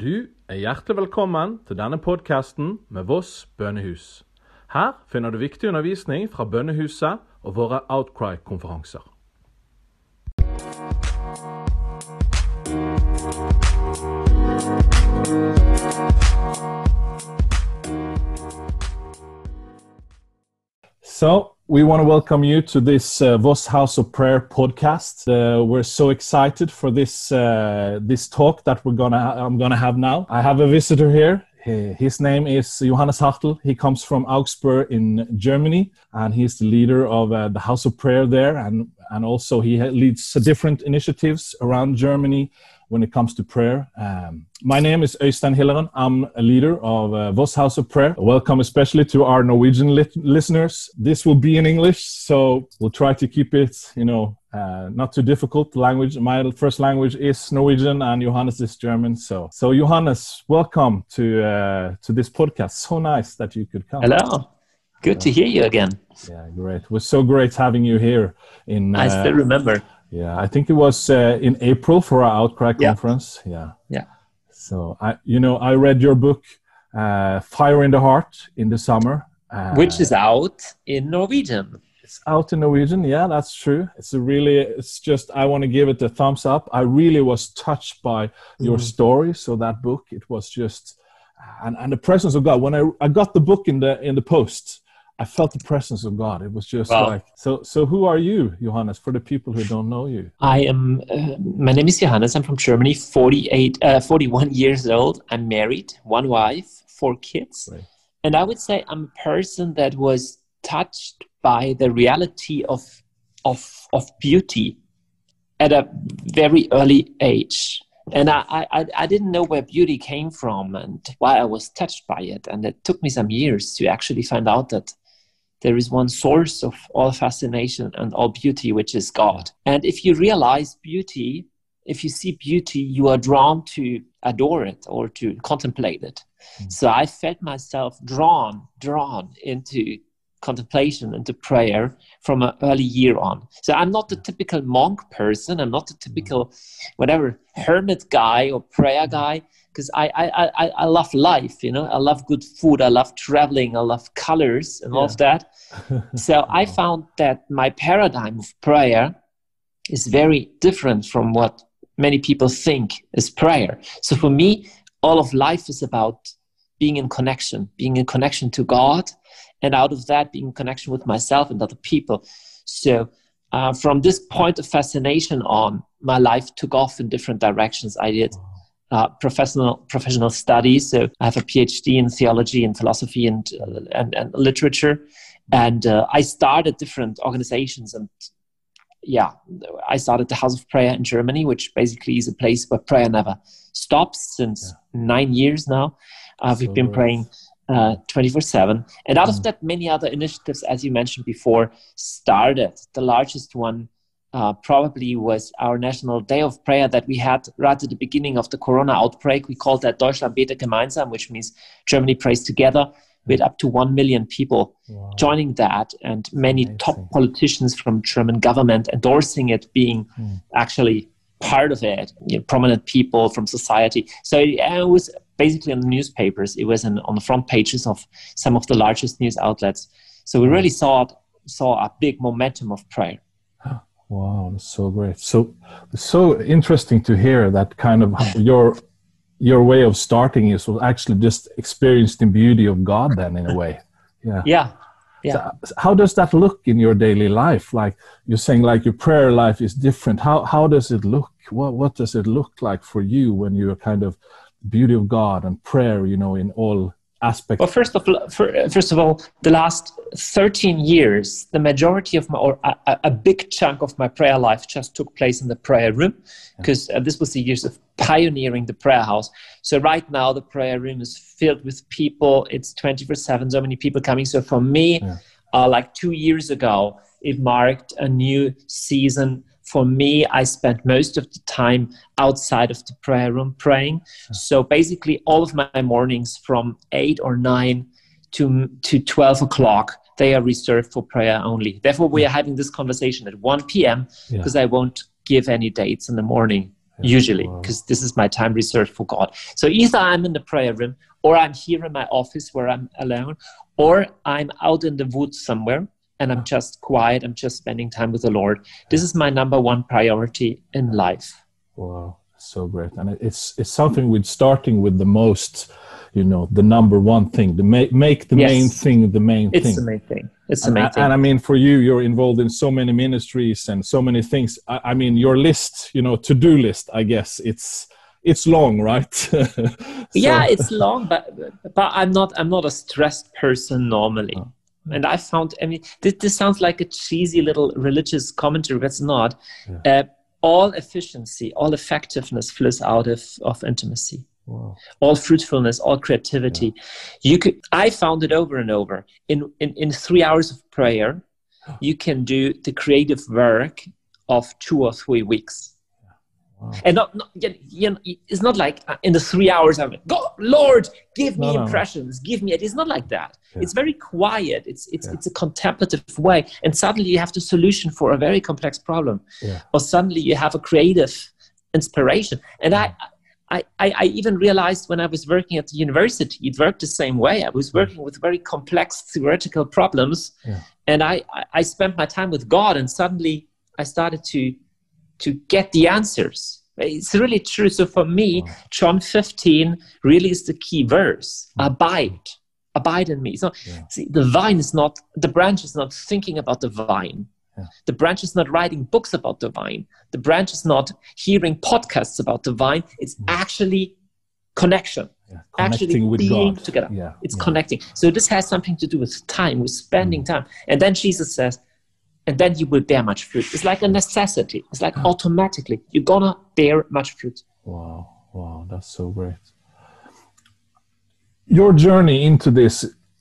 Du er hjertelig velkommen til denne podkasten med Voss bønnehus. Her finner du viktig undervisning fra bønnehuset og våre Outcry-konferanser. So, we want to welcome you to this uh, Voss House of Prayer podcast. Uh, we're so excited for this uh, this talk that we're gonna I'm gonna have now. I have a visitor here. He- His name is Johannes Hartl. He comes from Augsburg in Germany, and he's the leader of uh, the House of Prayer there, and and also he leads different initiatives around Germany when it comes to prayer. Um, my name is Øystein Hilleren. I'm a leader of uh, Voss House of Prayer. Welcome especially to our Norwegian lit- listeners. This will be in English, so we'll try to keep it, you know, uh, not too difficult. Language, my first language is Norwegian, and Johannes is German. So, so Johannes, welcome to uh, to this podcast. So nice that you could come. Hello. Good to hear you again. Yeah, great. It was so great having you here. In I uh, still remember. Yeah, I think it was uh, in April for our Outcry Yeah. conference. Yeah. Yeah. So I, you know, I read your book, uh, "Fire in the Heart," in the summer. Uh, Which is out in Norwegian. it's out in Norwegian. Yeah, that's true. It's a really. It's just I want to give it a thumbs up. I really was touched by your Mhm. story. So that book, it was just, and, and the presence of God. When I I got the book in the in the post. I felt the presence of God. It was just Wow. like so. So, who are you, Johannes? For the people who don't know you, I am, uh, my name is Johannes. I'm from Germany, 48, uh, 41 years old. I'm married, one wife, four kids. Right. And I would say I'm a person that was touched by the reality of, of, of beauty at a very early age. And I, I, I didn't know where beauty came from and why I was touched by it. And it took me some years to actually find out that there is one source of all fascination and all beauty, which is God. And if you realize beauty, if you see beauty, you are drawn to adore it or to contemplate it. Mm. So I felt myself drawn, drawn into contemplation, into prayer from an early year on. So I'm not the typical monk person. I'm not the typical, whatever, hermit guy or prayer guy because I, I, I, I love life, you know, I love good food, I love traveling, I love colors and all of that. So I found that my paradigm of prayer is very different from what many people think is prayer. So for me, all of life is about being in connection, being in connection to God, and out of that, being in connection with myself and other people. So uh, from this point of fascination on, my life took off in different directions. I did uh, professional professional studies. So I have a PhD in theology and philosophy and uh, and, and literature, and uh, I started different organizations. And yeah, I started the House of Prayer in Germany, which basically is a place where prayer never stops since nine years now. Uh, we've been praying twenty four seven, and out Mm. of that, many other initiatives, as you mentioned before, started. The largest one uh, probably was our national day of prayer that we had right at the beginning of the corona outbreak. We called that Deutschland betet gemeinsam, which means Germany prays together, with up to 1 million people Wow. joining that and many Amazing. top politicians from German government endorsing it, being Mm. actually part of it, you know, prominent people from society. So it was basically in the newspapers. It was in, on the front pages of some of the largest news outlets. So we really saw saw a big momentum of prayer. Wow, that's so great. So so interesting to hear that kind of your your way of starting is was actually just experienced the beauty of God then in a way. Yeah. Yeah. Yeah. So how does that look in your daily life? Like you're saying like your prayer life is different. How how does it look? What what does it look like for you when you're kind of beauty of God and prayer, you know, in all aspects? Well, first of all, fir- first of all, the last 13 years, the majority of my, or a, a- big chunk of my prayer life just took place in the prayer room, because uh, this was the years of pioneering the prayer house. So right now, the prayer room is filled with people. It's 24/7, so many people coming. So for me, Yeah. uh, like two years ago, it marked a new season. For me, I spent most of the time outside of the prayer room praying. So basically, all of my mornings from eight or nine to to twelve o'clock they are reserved for prayer only. Therefore, we are having this conversation at one p.m. Yeah. because I won't give any dates in the morning. usually because this is my time reserved for God. So either I'm in the prayer room or I'm here in my office where I'm alone or I'm out in the woods somewhere and I'm just quiet. I'm just spending time with the Lord. This is my number one priority in life. Wow, so great. And it's it's something with starting with the most, you know, the number one thing, the make make the Yes. main thing the main It's thing. the main thing. It's the and, main and- thing. and I mean, for you, you're involved in so many ministries and so many things. I, I mean, your list, you know, to-do list. I guess it's it's long, right? So- yeah it's long but but i'm not i'm not a stressed person normally Oh. And i found i mean this, this sounds like a cheesy little religious commentary but it's not. Uh, all efficiency all effectiveness flows out of, of intimacy. Wow. all fruitfulness all creativity. You could i found it over and over. In, in in three hours of prayer you can do the creative work of two or three weeks Wow. and not, not you know, it's not like uh, in the three hours I'm Lord, give me No, impressions, give me it. It's not like that. Yeah. It's very quiet. It's it's Yeah. it's a contemplative way, and suddenly you have the solution for a very complex problem, Yeah. or suddenly you have a creative inspiration. And I. I, I, I even realized when I was working at the university, it worked the same way. I was working with very complex theoretical problems, and I, I, I spent my time with God, and suddenly I started to to get the answers. It's really true. So for me, Wow. John 15 really is the key verse. Abide. Abide in me. So Yeah. see, the vine is not, the branch is not thinking about the vine. Yeah. The branch is not writing books about the vine. The branch is not hearing podcasts about the vine. It's actually connection. Yeah. Actually being God. together. Yeah. It's connecting. So this has something to do with time, with spending Mm. time. And then Jesus says, and then you will bear much fruit. It's like a necessity. It's like automatically you're gonna bear much fruit. Wow, wow, that's so great. Your journey into this,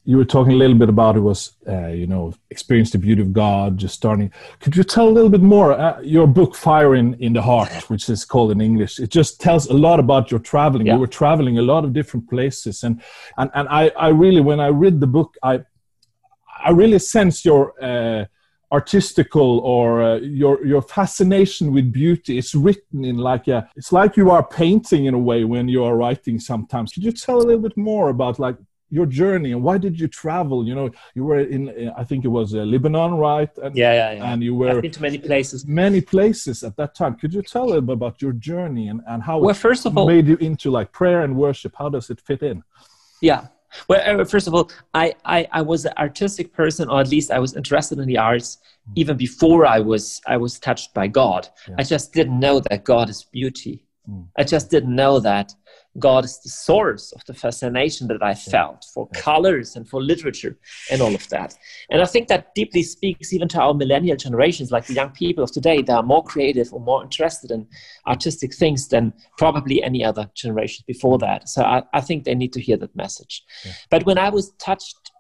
you were talking a little bit about it was, uh, you know, experience the beauty of God, just starting. Could you tell a little bit more? Uh, your book, Fire in, in the Heart, which is called in English, it just tells a lot about your traveling. Yeah. You were traveling a lot of different places, and and and I, I really, when I read the book, I, I really sense your. Uh, artistical or uh, your your fascination with beauty is written in like a it's like you are painting in a way when you are writing sometimes could you tell a little bit more about like your journey and why did you travel you know you were in i think it was uh, lebanon right and, Yeah, yeah, yeah. and you were been to many places. many places at that time could you tell a little bit about your journey and, and how Well, first of all, made you into like prayer and worship how does it fit in yeah. Well, uh, first of all, I, I, I was an artistic person, or at least I was interested in the arts even before I was I was touched by God. Yeah. I just didn't know that God is beauty. Mm. I just didn't know that God is the source of the fascination that I felt for colors and for literature and all of that. And I think that deeply speaks even to our millennial generations, like the young people of today. They are more creative or more interested in artistic things than probably any other generation before that. So I, I think they need to hear that message. Yeah. But when I was touched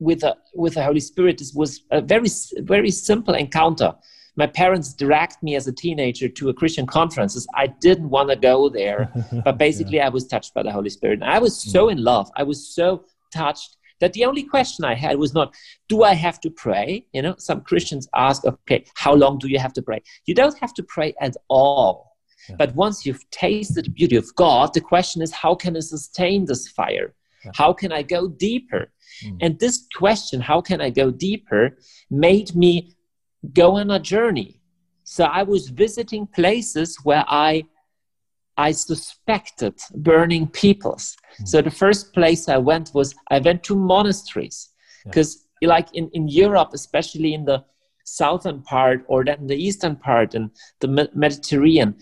with the, with the Holy Spirit, this was a very, very simple encounter my parents dragged me as a teenager to a Christian conferences. I didn't want to go there, but basically I was touched by the Holy Spirit. And I was so in love. I was so touched that the only question I had was not, do I have to pray? You know, some Christians ask, okay, how long do you have to pray? You don't have to pray at all. Yeah. But once you've tasted the beauty of God, the question is, how can I sustain this fire? Yeah. How can I go deeper? Mm. And this question, how can I go deeper, made me go on a journey. So I was visiting places where I I suspected burning peoples. Mm. So the first place I went was I went to monasteries Yeah. because like in, in Europe, especially in the southern part or then the eastern part and the Mediterranean,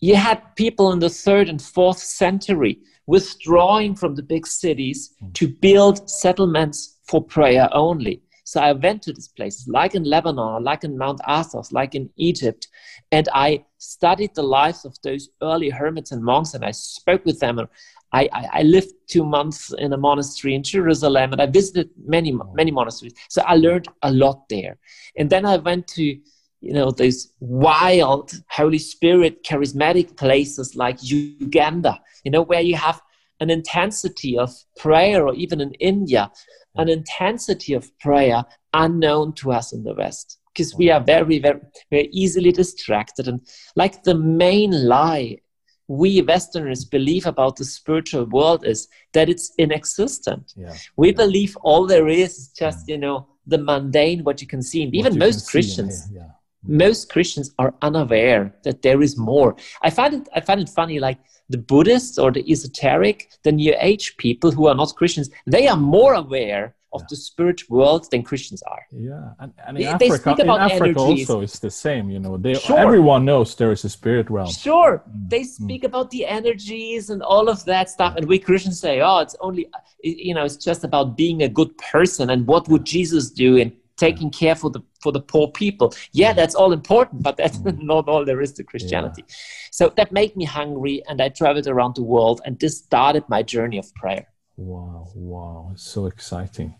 you had people in the third and fourth century withdrawing from the big cities Mm. to build settlements for prayer only. So I went to these places, like in Lebanon, like in Mount Athos, like in Egypt, and I studied the lives of those early hermits and monks, and I spoke with them. And I, I, I lived two months in a monastery in Jerusalem, and I visited many many monasteries. So I learned a lot there. And then I went to you know those wild Holy Spirit charismatic places like Uganda, you know, where you have an intensity of prayer, or even in India, an intensity of prayer unknown to us in the West. because we are very, very, very easily distracted. And like the main lie we Westerners believe about the spiritual world is that it's inexistent. Yeah. We believe all there is is just, you know, the mundane, what you can see. And even most Christians, yeah. Most Christians are unaware that there is more. I find it, I find it funny, like the Buddhists or the esoteric, the New Age people who are not Christians, they are more aware of yeah. the spirit world than Christians are. Yeah, and, and in they, Africa, they in Africa also it's the same. You know, they sure. everyone knows there is a spirit realm. Sure, mm. they speak mm. about the energies and all of that stuff, and we Christians say, "Oh, it's only, you know, it's just about being a good person and what would Jesus do and taking care for the for the poor people." Yeah, that's all important, but that's mm. not all there is to Christianity. Yeah. So that made me hungry, and I traveled around the world, and this started my journey of prayer. Wow, wow, it's so exciting.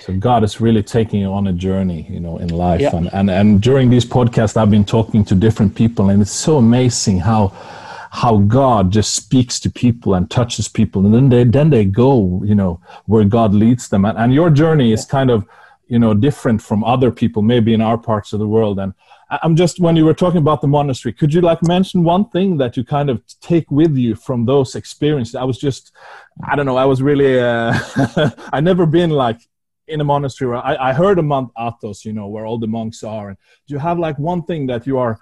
So God is really taking you on a journey, you know, in life. Yeah. And, and and during these podcasts, I've been talking to different people, and it's so amazing how how God just speaks to people and touches people, and then they then they go, you know, where God leads them. And, and your journey is kind of, you know, different from other people, maybe in our parts of the world. And I'm just when you were talking about the monastery, could you like mention one thing that you kind of take with you from those experiences? I was just, I don't know, I was really, uh, I never been like in a monastery where I, I heard Mount Athos, you know, where all the monks are. And do you have like one thing that you are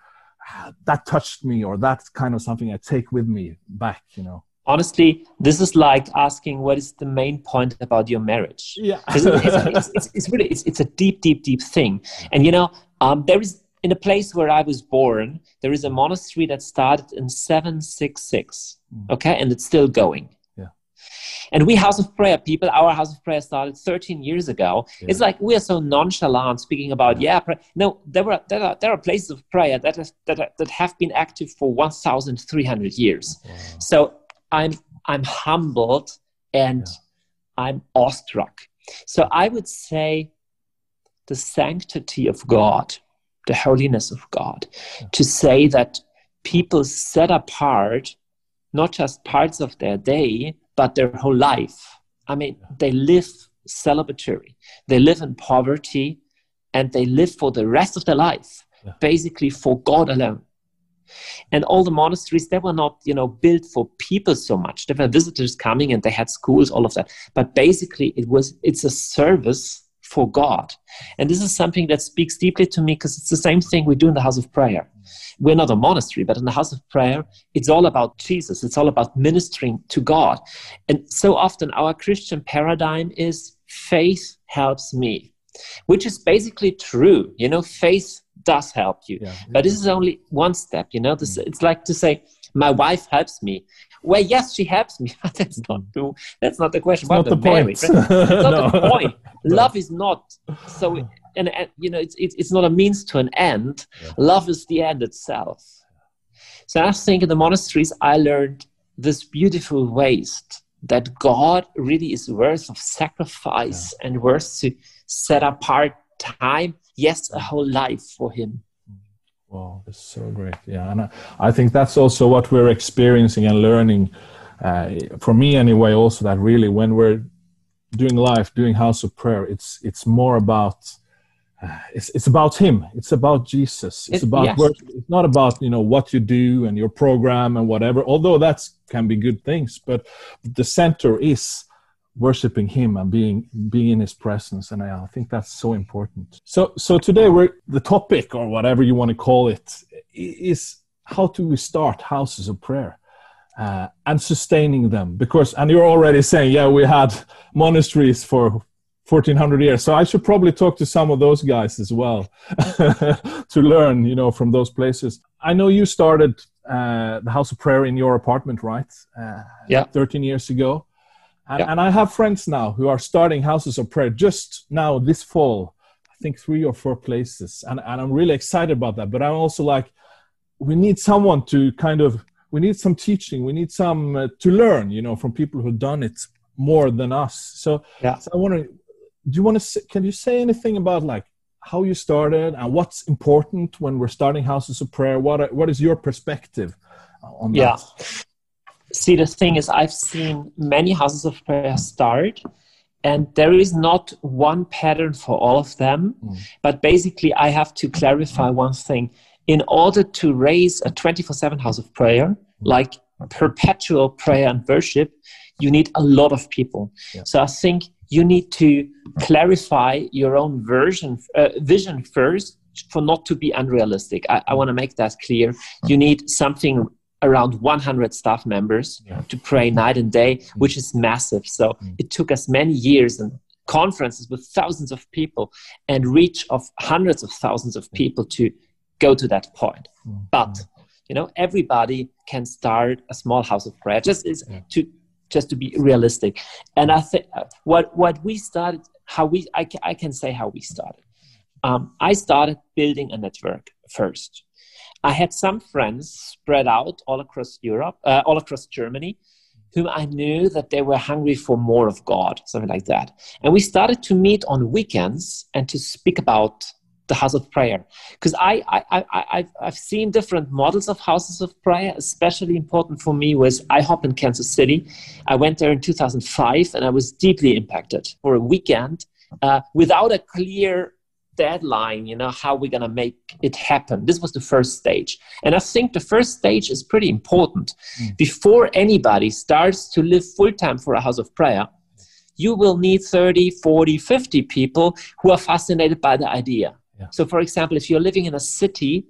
that touched me, or that's kind of something I take with me back, you know? Honestly, this is like asking what is the main point about your marriage. Yeah, it's, it's, it's, it's, really it's, a deep, deep, deep thing. And you know, um, there is in a place where I was born, there is a monastery that started in 766. Mm. Okay, and it's still going. And we House of Prayer people, our House of Prayer started 13 years ago. Yeah. It's like we are so nonchalant speaking about, yeah, yeah no, there, were, there, are, there are places of prayer that, is, that, are, that have been active for 1,300 years. Wow. So I'm, I'm humbled and yeah. I'm awestruck. So I would say the sanctity of God, the holiness of God, to say that people set apart not just parts of their day, but their whole life. I mean, they live celebratory, they live in poverty, and they live for the rest of their life, yeah. basically for God alone. And all the monasteries, they were not, you know, built for people so much. There were visitors coming and they had schools, all of that. But basically it was it's a service for God. And this is something that speaks deeply to me because it's the same thing we do in the house of prayer we're not a monastery, but in the house of prayer, it's all about Jesus. It's all about ministering to God. And so often our Christian paradigm is faith helps me, which is basically true. You know, faith does help you. Yeah, but this is only one step, you know, this, mm. it's like to say, my wife helps me. Well, yes, she helps me, but that's not the, that's not the question. It's not the point. Right? It's not no. the point. Love is not so and, and you know it's, it's, it's not a means to an end yeah. love is the end itself so i think in the monasteries i learned this beautiful waste that god really is worth of sacrifice yeah. and worth to set apart time yes a whole life for him. Wow that's so great. Yeah and i, I think that's also what we're experiencing and learning uh, for me anyway also that really when we're doing life doing house of prayer it's it's more about it's it's about him. It's about jesus. It's it, about yes. work. It's not about you know what you do and your program and whatever although that can be good things but the center is worshiping him and being being in his presence. And I, I think that's so important. So so today we're the topic or whatever you want to call it is how do we start houses of prayer uh, and sustaining them. Because and you're already saying yeah we had monasteries for 1400 years. So i should probably talk to some of those guys as well to learn you know from those places. I know you started uh, the house of prayer in your apartment right? Uh, yeah. 13 years ago and, yeah. and i have friends now who are starting houses of prayer just now this fall i think three or four places and, and i'm really excited about that but i'm also like we need someone to kind of we need some teaching we need some uh, to learn you know from people who've done it more than us so, yeah. so i wonder do you want to say, can you say anything about like how you started and what's important when we're starting houses of prayer what what is your perspective on yeah. See the thing is i've seen many houses of prayer start and there is not one pattern for all of them. Mm. but basically i have to clarify one thing. In order to raise a 24-7 house of prayer like perpetual prayer and worship you need a lot of people. Yeah. so i think you need to clarify your own version uh, vision first for not to be unrealistic. I, I want to make that clear. You need something around 100 staff members yeah. to pray night and day, mm. which is massive. So mm. it took us many years and conferences with thousands of people and reach of hundreds of thousands of people to go to that point. Mm. But you know, everybody can start a small house of prayer. Just is yeah. to just to be realistic. And I think uh, what what we started, how we I, I can say how we started. Um, I started building a network first I had some friends spread out all across Europe, uh, all across Germany, whom I knew that they were hungry for more of God, something like that. And we started to meet on weekends and to speak about the house of prayer. Because I, I, I, I've, I've seen different models of houses of prayer. Especially important for me was IHOP in Kansas City. I went there in 2005 and I was deeply impacted for a weekend uh, without a clear deadline you know how we're going to make it happen this was the first stage and i think the first stage is pretty important mm. before anybody starts to live full time for a house of prayer you will need 30 40 50 people who are fascinated by the idea yeah. so for example if you're living in a city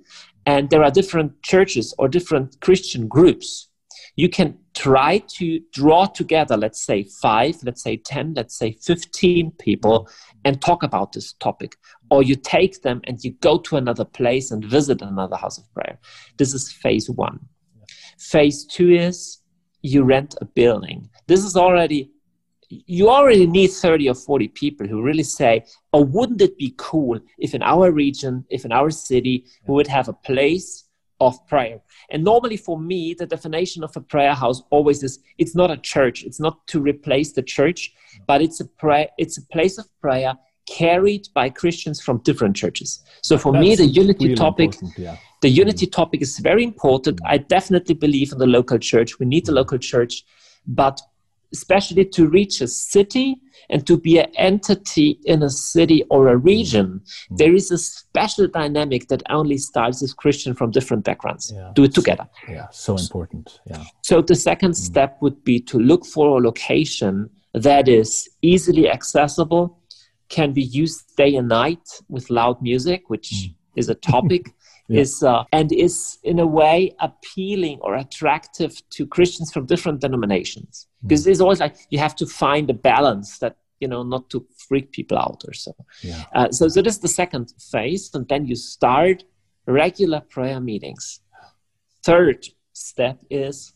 and there are different churches or different christian groups you can try to draw together, let's say five, let's say 10, let's say 15 people and talk about this topic. Or you take them and you go to another place and visit another house of prayer. This is phase one. Phase two is you rent a building. This is already, you already need 30 or 40 people who really say, oh, wouldn't it be cool if in our region, if in our city, we would have a place of prayer. And normally for me, the definition of a prayer house always is it's not a church. It's not to replace the church, but it's a prayer, it's a place of prayer carried by Christians from different churches. So for That's me, the unity really topic, yeah. the unity mm topic is very important. I definitely believe in the local church. We need the local church, but especially to reach a city and to be an entity in a city or a region, mm. there is a special dynamic that only starts with Christian from different backgrounds. Yeah. Do it together. Yeah, so important. Yeah. So the second mm. step would be to look for a location that is easily accessible, can be used day and night with loud music, which mm. is a topic yeah. is uh, and is in a way appealing or attractive to Christians from different denominations because it's always like you have to find a balance that you know not to freak people out or so. Yeah. Uh, so so this is the second phase, and then you start regular prayer meetings. Third step is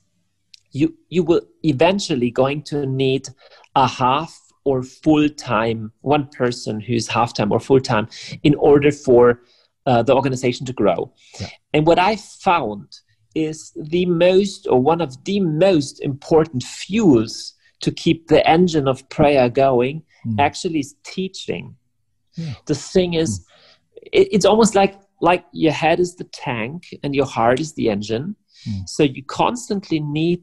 you you will eventually going to need a half or full time one person who's half time or full time in order for uh, the organization to grow. Yeah. And what I found is the most or one of the most important fuels to keep the engine of prayer going mm. actually is teaching. Yeah. The thing is, mm. it, it's almost like like your head is the tank and your heart is the engine. Mm. So you constantly need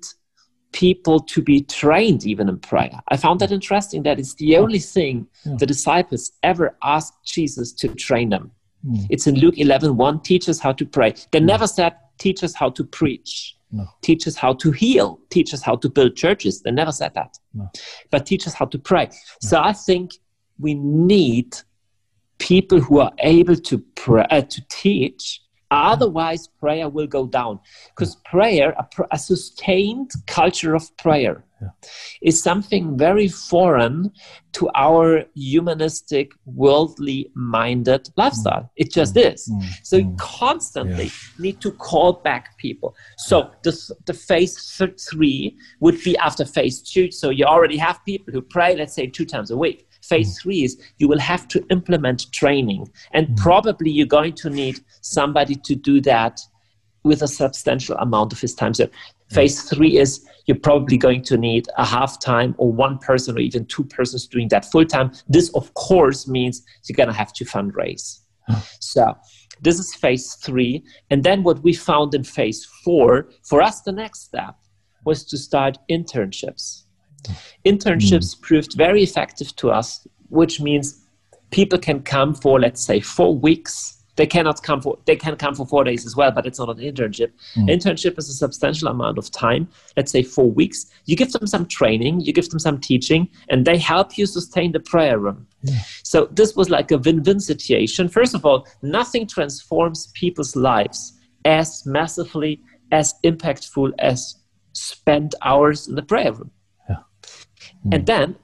people to be trained even in prayer. I found that interesting that it's the only thing yeah. the disciples ever asked Jesus to train them. Mm. It's in Luke 11 1, teach us how to pray. They mm. never said, teach us how to preach, no. teach us how to heal, teach us how to build churches. They never said that. No. But teach us how to pray. No. So I think we need people who are able to pray, uh, to teach Otherwise, prayer will go down. Because prayer, a, a, sustained culture of prayer, yeah. is something very foreign to our humanistic, worldly minded lifestyle. Mm. It just mm. is. Mm. So you mm. constantly yeah. need to call back people. So the, the phase th- three would be after phase two. So you already have people who pray, let's say, two times a week Phase mm. three is you will have to implement training, and mm. probably you're going to need somebody to do that with a substantial amount of his time. So, phase three is you're probably going to need a half time or one person or even two persons doing that full time. This, of course, means you're going to have to fundraise. So, this is phase three. And then what we found in phase four, for us, the next step was to start internships. Internships mm. proved very effective to us, which means people can come for, let's say, four weeks they cannot come for they can come for four days as well but it's not an internship mm. internship is a substantial amount of time let's say four weeks you give them some training you give them some teaching and they help you sustain the prayer room yeah. so this was like a win-win situation first of all nothing transforms people's lives as massively as impactful as spent hours in the prayer room. Mm. and then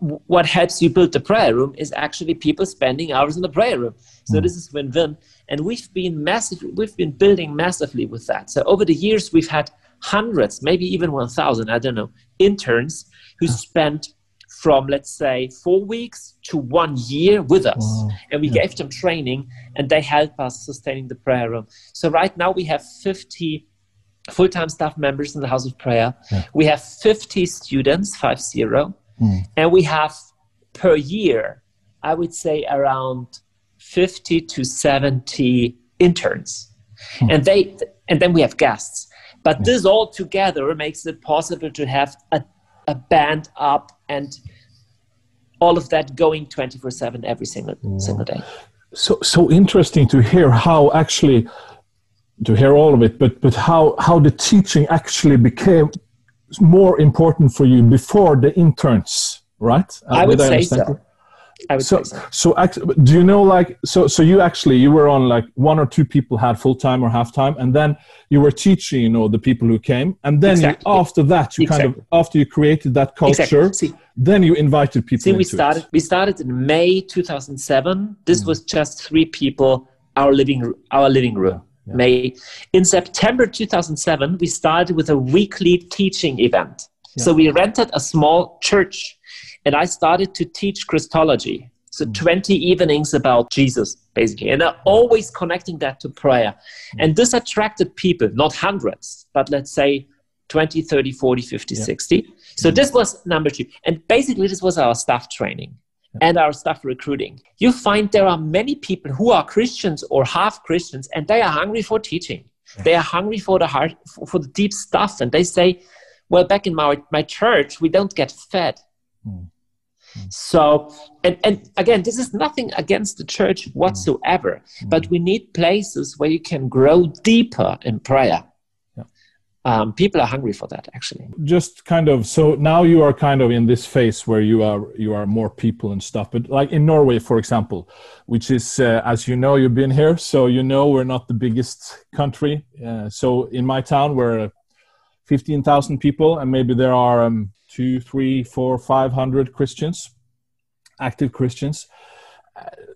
what helps you build the prayer room is actually people spending hours in the prayer room. So mm. this is win-win, and we've been massive. We've been building massively with that. So over the years, we've had hundreds, maybe even one thousand. I don't know interns who spent from let's say four weeks to one year with us, wow. and we yeah. gave them training, and they help us sustaining the prayer room. So right now we have fifty full-time staff members in the House of Prayer. Yeah. We have fifty students, five zero Mm. And we have per year, I would say around 50 to 70 interns. Mm. And they and then we have guests. But this all together makes it possible to have a, a band up and all of that going 24/7 every single wow. single day. So so interesting to hear how actually to hear all of it, but but how how the teaching actually became more important for you before the interns, right? Uh, I would say so. I would so, say so. So, do you know, like, so, so you actually, you were on like one or two people had full time or half time, and then you were teaching, you know, the people who came, and then exactly. you, after that, you exactly. kind of, after you created that culture, exactly. then you invited people. See, we started, it. we started in May 2007. This mm. was just three people, our living, our living room. Yeah. May. In September 2007, we started with a weekly teaching event. Yeah. So we rented a small church and I started to teach Christology. So mm. 20 evenings about Jesus, basically. And i always connecting that to prayer. Mm. And this attracted people, not hundreds, but let's say 20, 30, 40, 50, yeah. 60. So mm. this was number two. And basically, this was our staff training and our staff recruiting. You find there are many people who are Christians or half Christians, and they are hungry for teaching. They are hungry for the heart, for the deep stuff, and they say, "Well, back in my my church, we don't get fed." Mm. Mm. So, and, and again, this is nothing against the church whatsoever, mm. but we need places where you can grow deeper in prayer um, people are hungry for that actually. Just kind of so now you are kind of in this phase where you are you are more people and stuff but like in norway for example which is uh, as you know you've been here so you know we're not the biggest country. Uh, so in my town we're 15000 people and maybe there are um, two three four five hundred christians active christians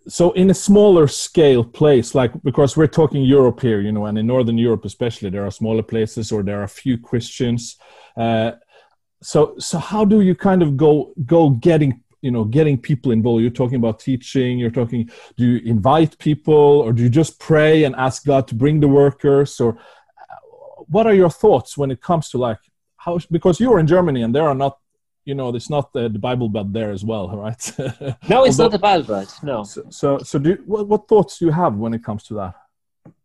so in a smaller scale place like because we're talking europe here you know and in northern europe especially there are smaller places or there are few christians uh, so so how do you kind of go go getting you know getting people involved? You're talking about teaching you're talking do you invite people or do you just pray and ask god to bring the workers or uh, what are your thoughts when it comes to like how because you're in germany and there are not you know it's not the, the bible belt there as well right? No it's Although, not the bible belt no. So so, so do you, what, what thoughts do you have when it comes to that?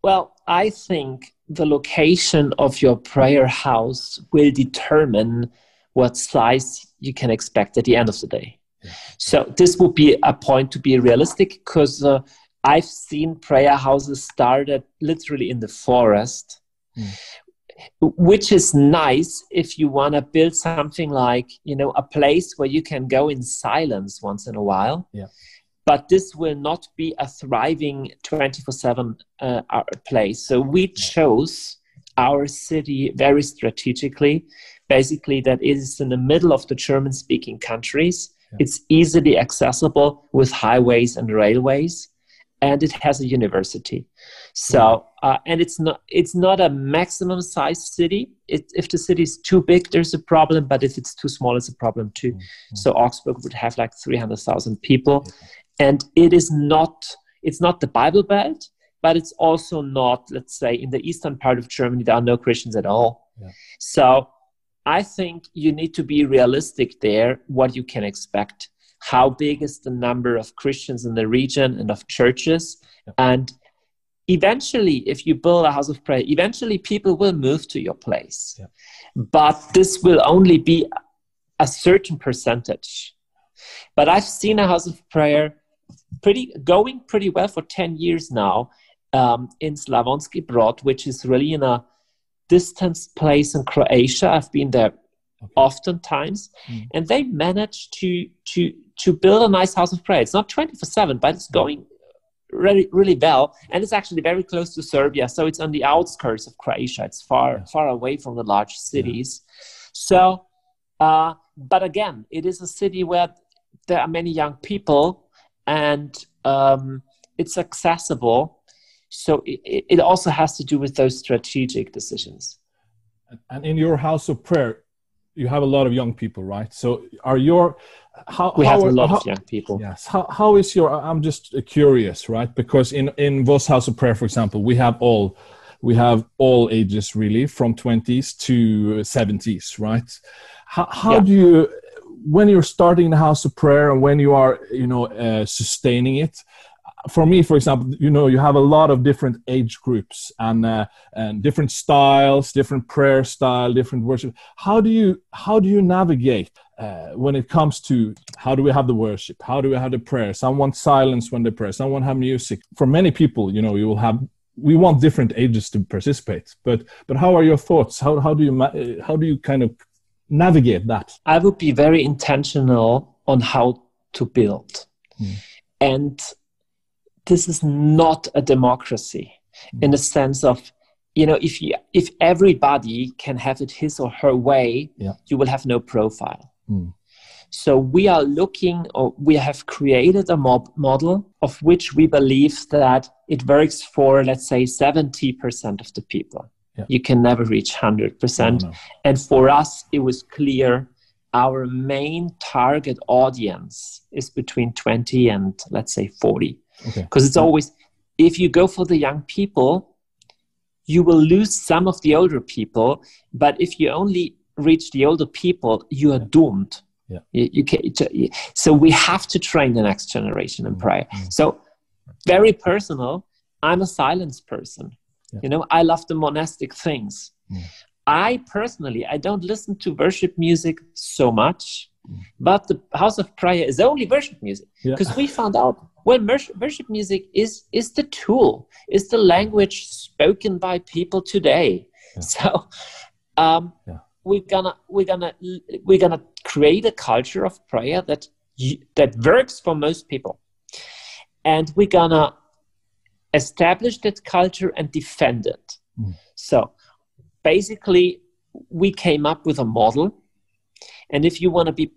Well i think the location of your prayer house will determine what size you can expect at the end of the day. Yeah. so this would be a point to be realistic because uh, i've seen prayer houses started literally in the forest mm which is nice if you want to build something like you know a place where you can go in silence once in a while. Yeah. But this will not be a thriving 24/7 uh, place. So we chose our city very strategically. Basically that is in the middle of the german speaking countries. Yeah. it's easily accessible with highways and railways and it has a university. So uh, and it's not it's not a maximum size city. It, if the city is too big there's a problem but if it's too small it's a problem too. Mm-hmm. so augsburg would have like 300000 people. And it is not it's not the bible belt but it's also not let's say in the eastern part of germany there are no christians at all. Yeah. so i think you need to be realistic there what you can expect how big is the number of christians in the region and of churches and eventually if you build a house of prayer eventually people will move to your place yeah. but this will only be a certain percentage. But I've seen a house of prayer pretty going pretty well for 10 years now um, in Slavonski Brod, which is really in a distant place in Croatia. I've been there okay. oftentimes, mm. and they managed to to to build a nice house of prayer. It's not 24 7, but it's going really really well and it's actually very close to serbia so it's on the outskirts of croatia it's far far away from the large cities yeah. so uh, but again it is a city where there are many young people and um, it's accessible so it, it also has to do with those strategic decisions and in your house of prayer you have a lot of young people right? So are your how we how have are, a lot how, of young people. Yes. How, how is your i'm just curious right? Because in in Voss house of prayer for example we have all we have all ages really from 20s to 70s right? How, how yeah. do you when you're starting the house of prayer and when you are you know uh, sustaining it for me, for example, you know, you have a lot of different age groups and uh, and different styles, different prayer style, different worship. How do you how do you navigate uh, when it comes to how do we have the worship? How do we have the prayer? Some want silence when they pray. Some want have music. For many people, you know, you will have. We want different ages to participate, but but how are your thoughts? How how do you how do you kind of navigate that? I would be very intentional on how to build, hmm. and this is not a democracy mm. in the sense of you know if you if everybody can have it his or her way yeah. you will have no profile mm. so we are looking or we have created a mob model of which we believe that it works for let's say 70% of the people yeah. you can never reach 100% no, no. and for us it was clear our main target audience is between 20 and let's say 40 because okay. it's always if you go for the young people you will lose some of the older people but if you only reach the older people you are doomed yeah. You, you can, so we have to train the next generation in prayer mm-hmm. so very personal i'm a silence person yeah. you know i love the monastic things mm. i personally i don't listen to worship music so much mm. but the house of prayer is only worship music because yeah. we found out well worship music is is the tool is the language spoken by people today yeah. so um, yeah. we're gonna we're gonna we're gonna create a culture of prayer that that works for most people and we're gonna establish that culture and defend it mm. so basically we came up with a model and if you want to be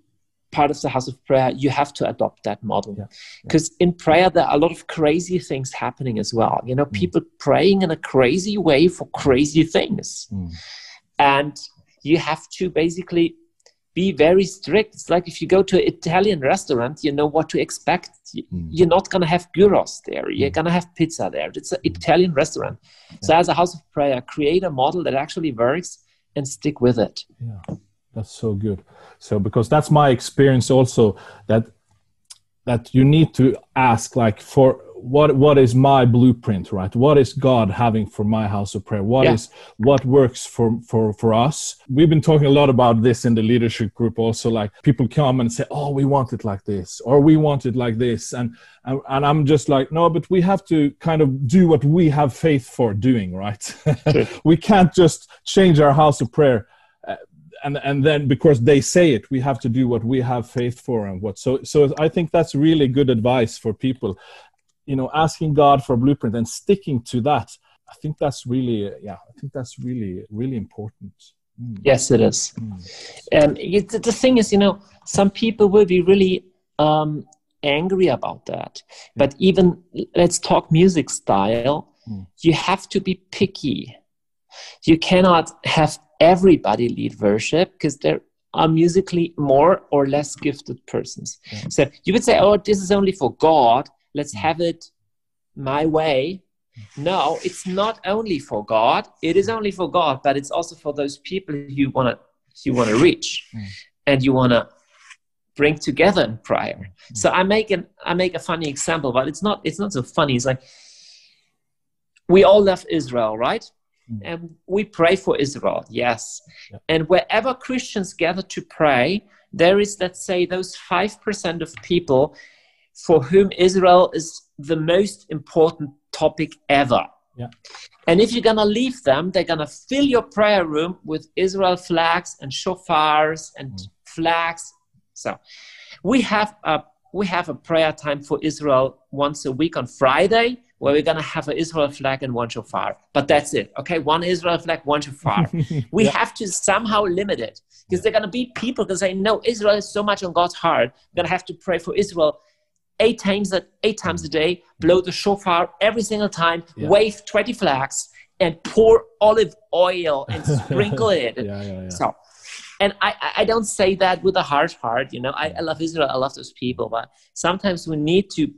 part of the house of prayer, you have to adopt that model. Because yeah. in prayer, there are a lot of crazy things happening as well. You know, mm. people praying in a crazy way for crazy things. Mm. And you have to basically be very strict. It's like if you go to an Italian restaurant, you know what to expect. Mm. You're not going to have gyros there. You're mm. going to have pizza there. It's an Italian restaurant. Yeah. So, as a house of prayer, create a model that actually works and stick with it. Yeah. That's so good. So because that's my experience also that that you need to ask like for what what is my blueprint right? What is god having for my house of prayer? What yeah. is what works for for for us? We've been talking a lot about this in the leadership group also like people come and say oh we want it like this or we want it like this and and, and i'm just like no but we have to kind of do what we have faith for doing right? We can't just change our house of prayer and and then because they say it we have to do what we have faith for and what so so i think that's really good advice for people you know asking god for a blueprint and sticking to that i think that's really yeah i think that's really really important mm. yes it is mm. and it, the thing is you know some people will be really um, angry about that but even let's talk music style mm. you have to be picky you cannot have everybody lead worship because there are musically more or less gifted persons. Yeah. So you would say, oh, this is only for God. Let's mm. have it my way. No, it's not only for God. It is only for God, but it's also for those people you want to you want to reach, mm. and you want to bring together in prayer. Mm. So I make an I make a funny example, but it's not it's not so funny. It's like we all love Israel, right? Mm. and we pray for Israel, yes. Yeah. And wherever Christians gather to pray, there is, let's say, those 5% of people for whom Israel is the most important topic ever. Yeah. And if you're going to leave them, they're going to fill your prayer room with Israel flags and shofars and mm. flags. So we have a we have a prayer time for Israel once a week on Friday where we're going to have an Israel flag and one shofar. But that's it. Okay, one Israel flag, one shofar. we yeah. have to somehow limit it because they're going to be people because they know Israel is so much on God's heart. We're going to have to pray for Israel eight times a, eight times a day, blow the shofar every single time, yeah. wave 20 flags, and pour olive oil and sprinkle it. Yeah, yeah, yeah. So and I, I don't say that with a harsh heart you know I, I love israel i love those people but sometimes we need to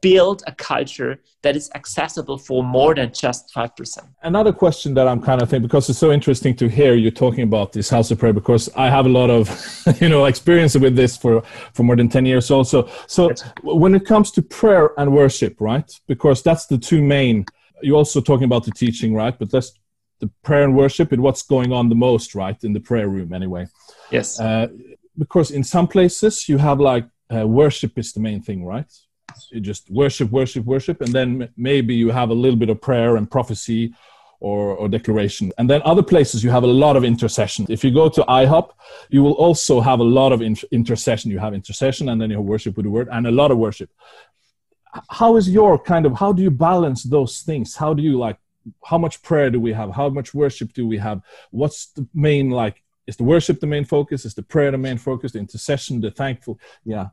build a culture that is accessible for more than just 5%. Another question that I'm kind of thinking, because it's so interesting to hear you talking about this house of prayer, because I have a lot of, you know, experience with this for, for more than 10 years also. So when it comes to prayer and worship, right? Because that's the two main, you're also talking about the teaching, right? But that's the prayer and worship and what's going on the most, right? In the prayer room anyway. Yes. Uh, because in some places you have like uh, worship is the main thing, right? You just worship, worship, worship, and then maybe you have a little bit of prayer and prophecy or, or declaration. And then other places you have a lot of intercession. If you go to IHOP, you will also have a lot of inter- intercession. You have intercession and then you have worship with the word and a lot of worship. How is your kind of, how do you balance those things? How do you like, how much prayer do we have? How much worship do we have? What's the main like, is the worship the main focus? Is the prayer the main focus? The intercession, the thankful? Yeah.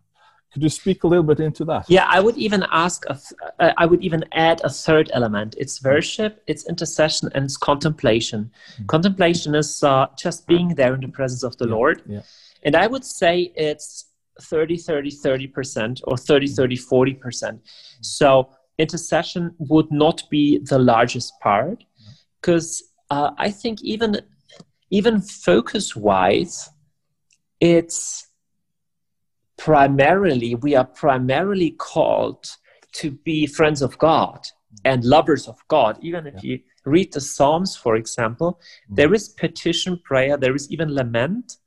Could you speak a little bit into that? Yeah, I would even ask, a th- uh, I would even add a third element. It's worship, it's intercession, and it's contemplation. Mm-hmm. Contemplation is uh, just being there in the presence of the yeah. Lord. Yeah. And I would say it's 30, 30, 30%, or 30, 30, 40%. Mm-hmm. So intercession would not be the largest part because uh, I think even even focus wise, it's primarily, we are primarily called to be friends of God and lovers of God. Even if yeah. you read the Psalms, for example, mm. there is petition prayer, there is even lament,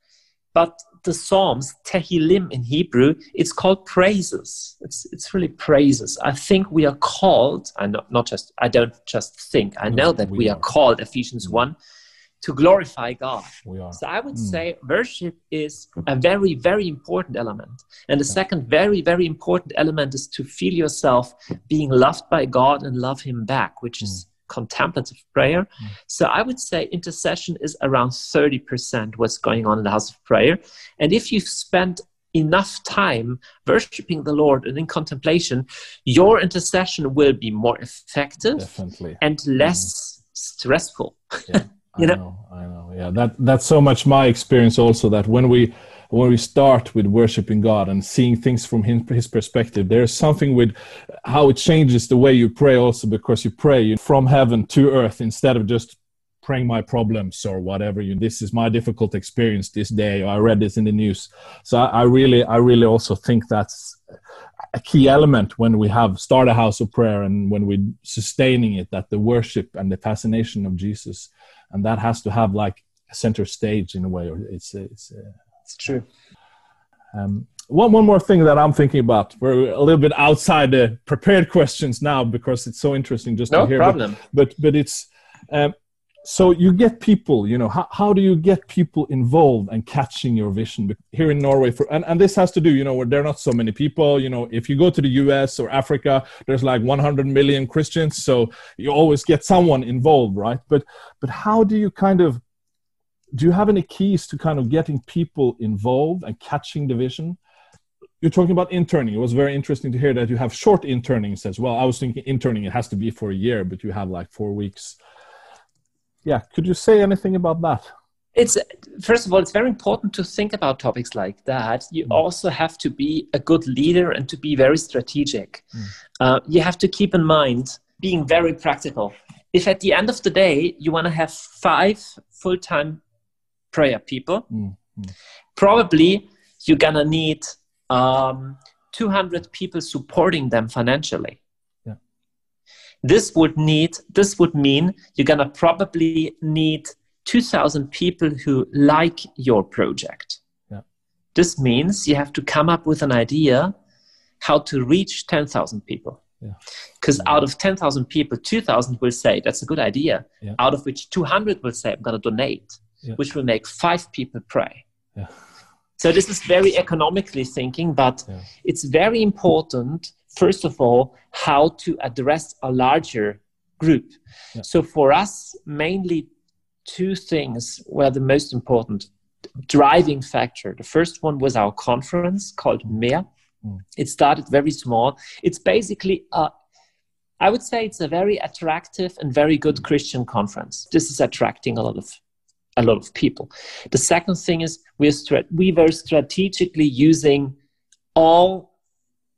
but the Psalms, Tehillim in Hebrew, it's called praises. It's, it's really praises. I think we are called, and not, not just, I don't just think, I know that we, we are. are. called, Ephesians mm. 1, to glorify God. So I would mm. say worship is a very, very important element. And the second very, very important element is to feel yourself being loved by God and love Him back, which mm. is contemplative prayer. Mm. So I would say intercession is around 30% what's going on in the house of prayer. And if you've spent enough time worshiping the Lord and in contemplation, your intercession will be more effective Definitely. and less mm. stressful. Yeah. you know? I know, I know. Yeah, that that's so much my experience also. That when we when we start with worshiping God and seeing things from his, his perspective, there's something with how it changes the way you pray also because you pray from heaven to earth instead of just praying my problems or whatever you this is my difficult experience this day or i read this in the news so I, I really i really also think that's a key element when we have start a house of prayer and when we're sustaining it that the worship and the fascination of jesus and that has to have like a center stage in a way. Or it's it's uh, it's true. Um, one one more thing that I'm thinking about. We're a little bit outside the prepared questions now because it's so interesting just no to hear. problem. But but, but it's um, so you get people you know how, how do you get people involved and catching your vision here in norway for and, and this has to do you know where there are not so many people you know if you go to the us or africa there's like 100 million christians so you always get someone involved right but but how do you kind of do you have any keys to kind of getting people involved and catching the vision you're talking about interning. It was very interesting to hear that you have short internings as well. I was thinking interning it has to be for a year, but you have like four weeks yeah could you say anything about that it's first of all it's very important to think about topics like that you mm. also have to be a good leader and to be very strategic mm. uh, you have to keep in mind being very practical if at the end of the day you want to have five full-time prayer people mm. probably you're gonna need um, 200 people supporting them financially this would need this would mean you're gonna probably need 2,000 people who like your project. Yeah. This means you have to come up with an idea how to reach 10,000 people. Because yeah. out of 10,000 people, 2,000 will say, that's a good idea. Yeah. Out of which 200 will say, I'm going to donate, Yeah. which will make five people pray. Yeah. So this is very economically thinking, but Yeah. it's very important, first of all, how to address a larger group. Yeah. So for us, mainly two things were the most important driving factor. The first one was our conference called MEHR. Mm. It started very small. It's basically a I would say it's a very attractive and very good Christian conference. This is attracting a lot of a lot of people. The second thing is we're we were strategically using all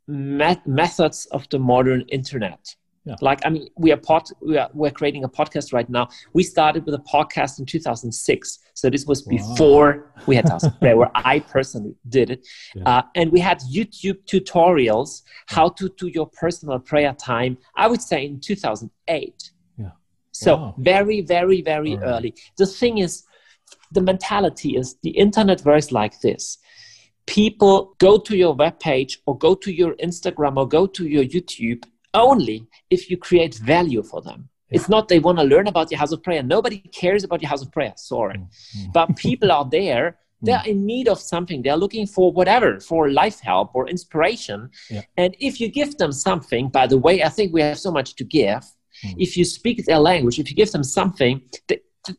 met- methods of the modern internet. Yeah. Like I mean, we are pod, we are we're creating a podcast right now. We started with a podcast in 2006, so this was Wow. before we had Prayer, where I personally did it. Yeah. Uh, and we had YouTube tutorials how to do your personal prayer time. I would say in 2008. Yeah. So Wow. very, very, very right. early. The thing is, the mentality is the internet works like this. People go to your webpage or go to your Instagram or go to your YouTube only if you create value for them. It's not they want to learn about your house of prayer. Nobody cares about your house of prayer. Sorry. Mm. But people are there. They're in need of something. They're looking for whatever, for life help or inspiration. Yeah. And if you give them something, by the way, I think we have so much to give. Mm. If you speak their language, if you give them something,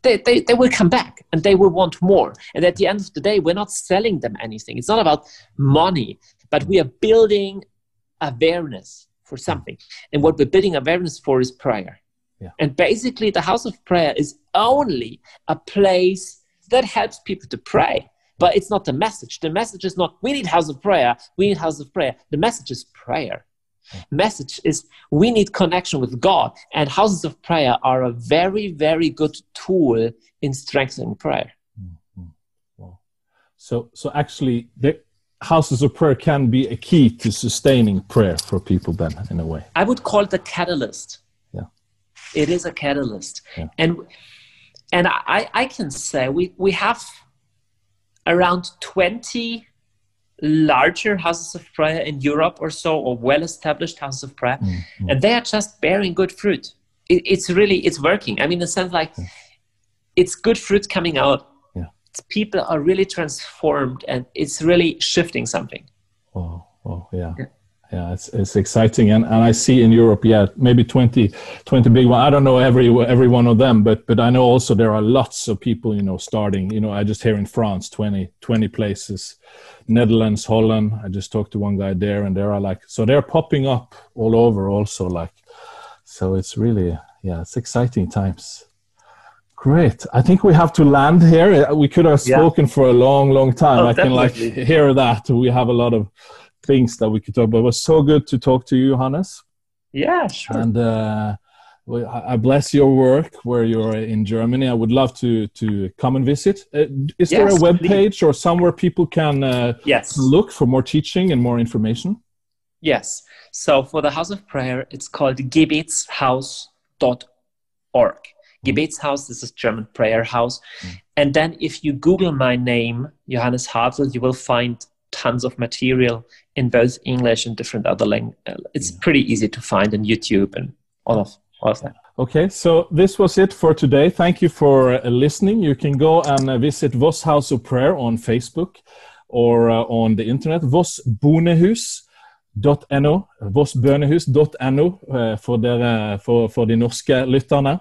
they, they, they, will come back and they will want more. And at the end of the day, we're not selling them anything. It's not about money, but we are building awareness for hmm. something. And what we're building awareness for is prayer. Yeah. And basically, the house of prayer is only a place that helps people to pray. But it's not the message. The message is not, we need house of prayer, we need house of prayer. The message is prayer. Message is, we need connection with God. And houses of prayer are a very, very good tool in strengthening prayer. Mm-hmm. Wow. So, so actually, the houses of prayer can be a key to sustaining prayer for people. Then, in a way, I would call it a catalyst. Yeah. It is a catalyst. Yeah. And and I, I can say we, we have around 20 larger houses of prayer in Europe or so, or well-established houses of prayer, Mm, mm. and they are just bearing good fruit. It, it's really it's working. I mean, in the sense like it's good fruit coming out. Yeah. It's, people are really transformed, and it's really shifting something. Oh, oh yeah. Yeah. Yeah, it's, it's exciting. And, and I see in Europe, yeah, maybe 20, 20 big one. I don't know every every one of them, but but I know also there are lots of people, you know, starting, you know, I just hear in France, 20, 20 places, Netherlands, Holland. I just talked to one guy there and there are like, so they're popping up all over also like, so it's really, yeah, it's exciting times. Great. I think we have to land here. We could have Yeah. spoken for a long, long time. Oh, I can like hear that. We have a lot of things that we could talk about. It was so good to talk to you, Hannes. Yeah, sure. And uh, I bless your work where you're in Germany. I would love to to come and visit. Uh, is there a Yes, web page or somewhere people can uh, yes. look for more teaching and more information? Yes. So for the House of Prayer, it's called gebetshaus.org. Gebetshaus, this is German prayer house. And then if you Google my name, Johannes Hartl, you will find tons of material in both English and different other languages. It's pretty easy to find on YouTube and all of, all of that. Okay, so this was it for today. Thank you for uh, listening. You can go and uh, visit Voss House of Prayer on Facebook or uh, on the internet, vossbonehus.no, vossbønehus.no uh, for, dere, for, for de norske lytterne.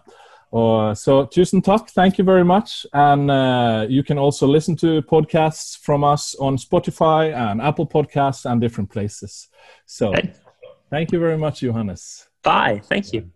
Og, så tusen takk. Thank you very much. And uh, you can also listen to podcasts from us on Spotify and Apple Podcasts and different places. So Okay. thank you very much, Johannes. Bye. Thank you.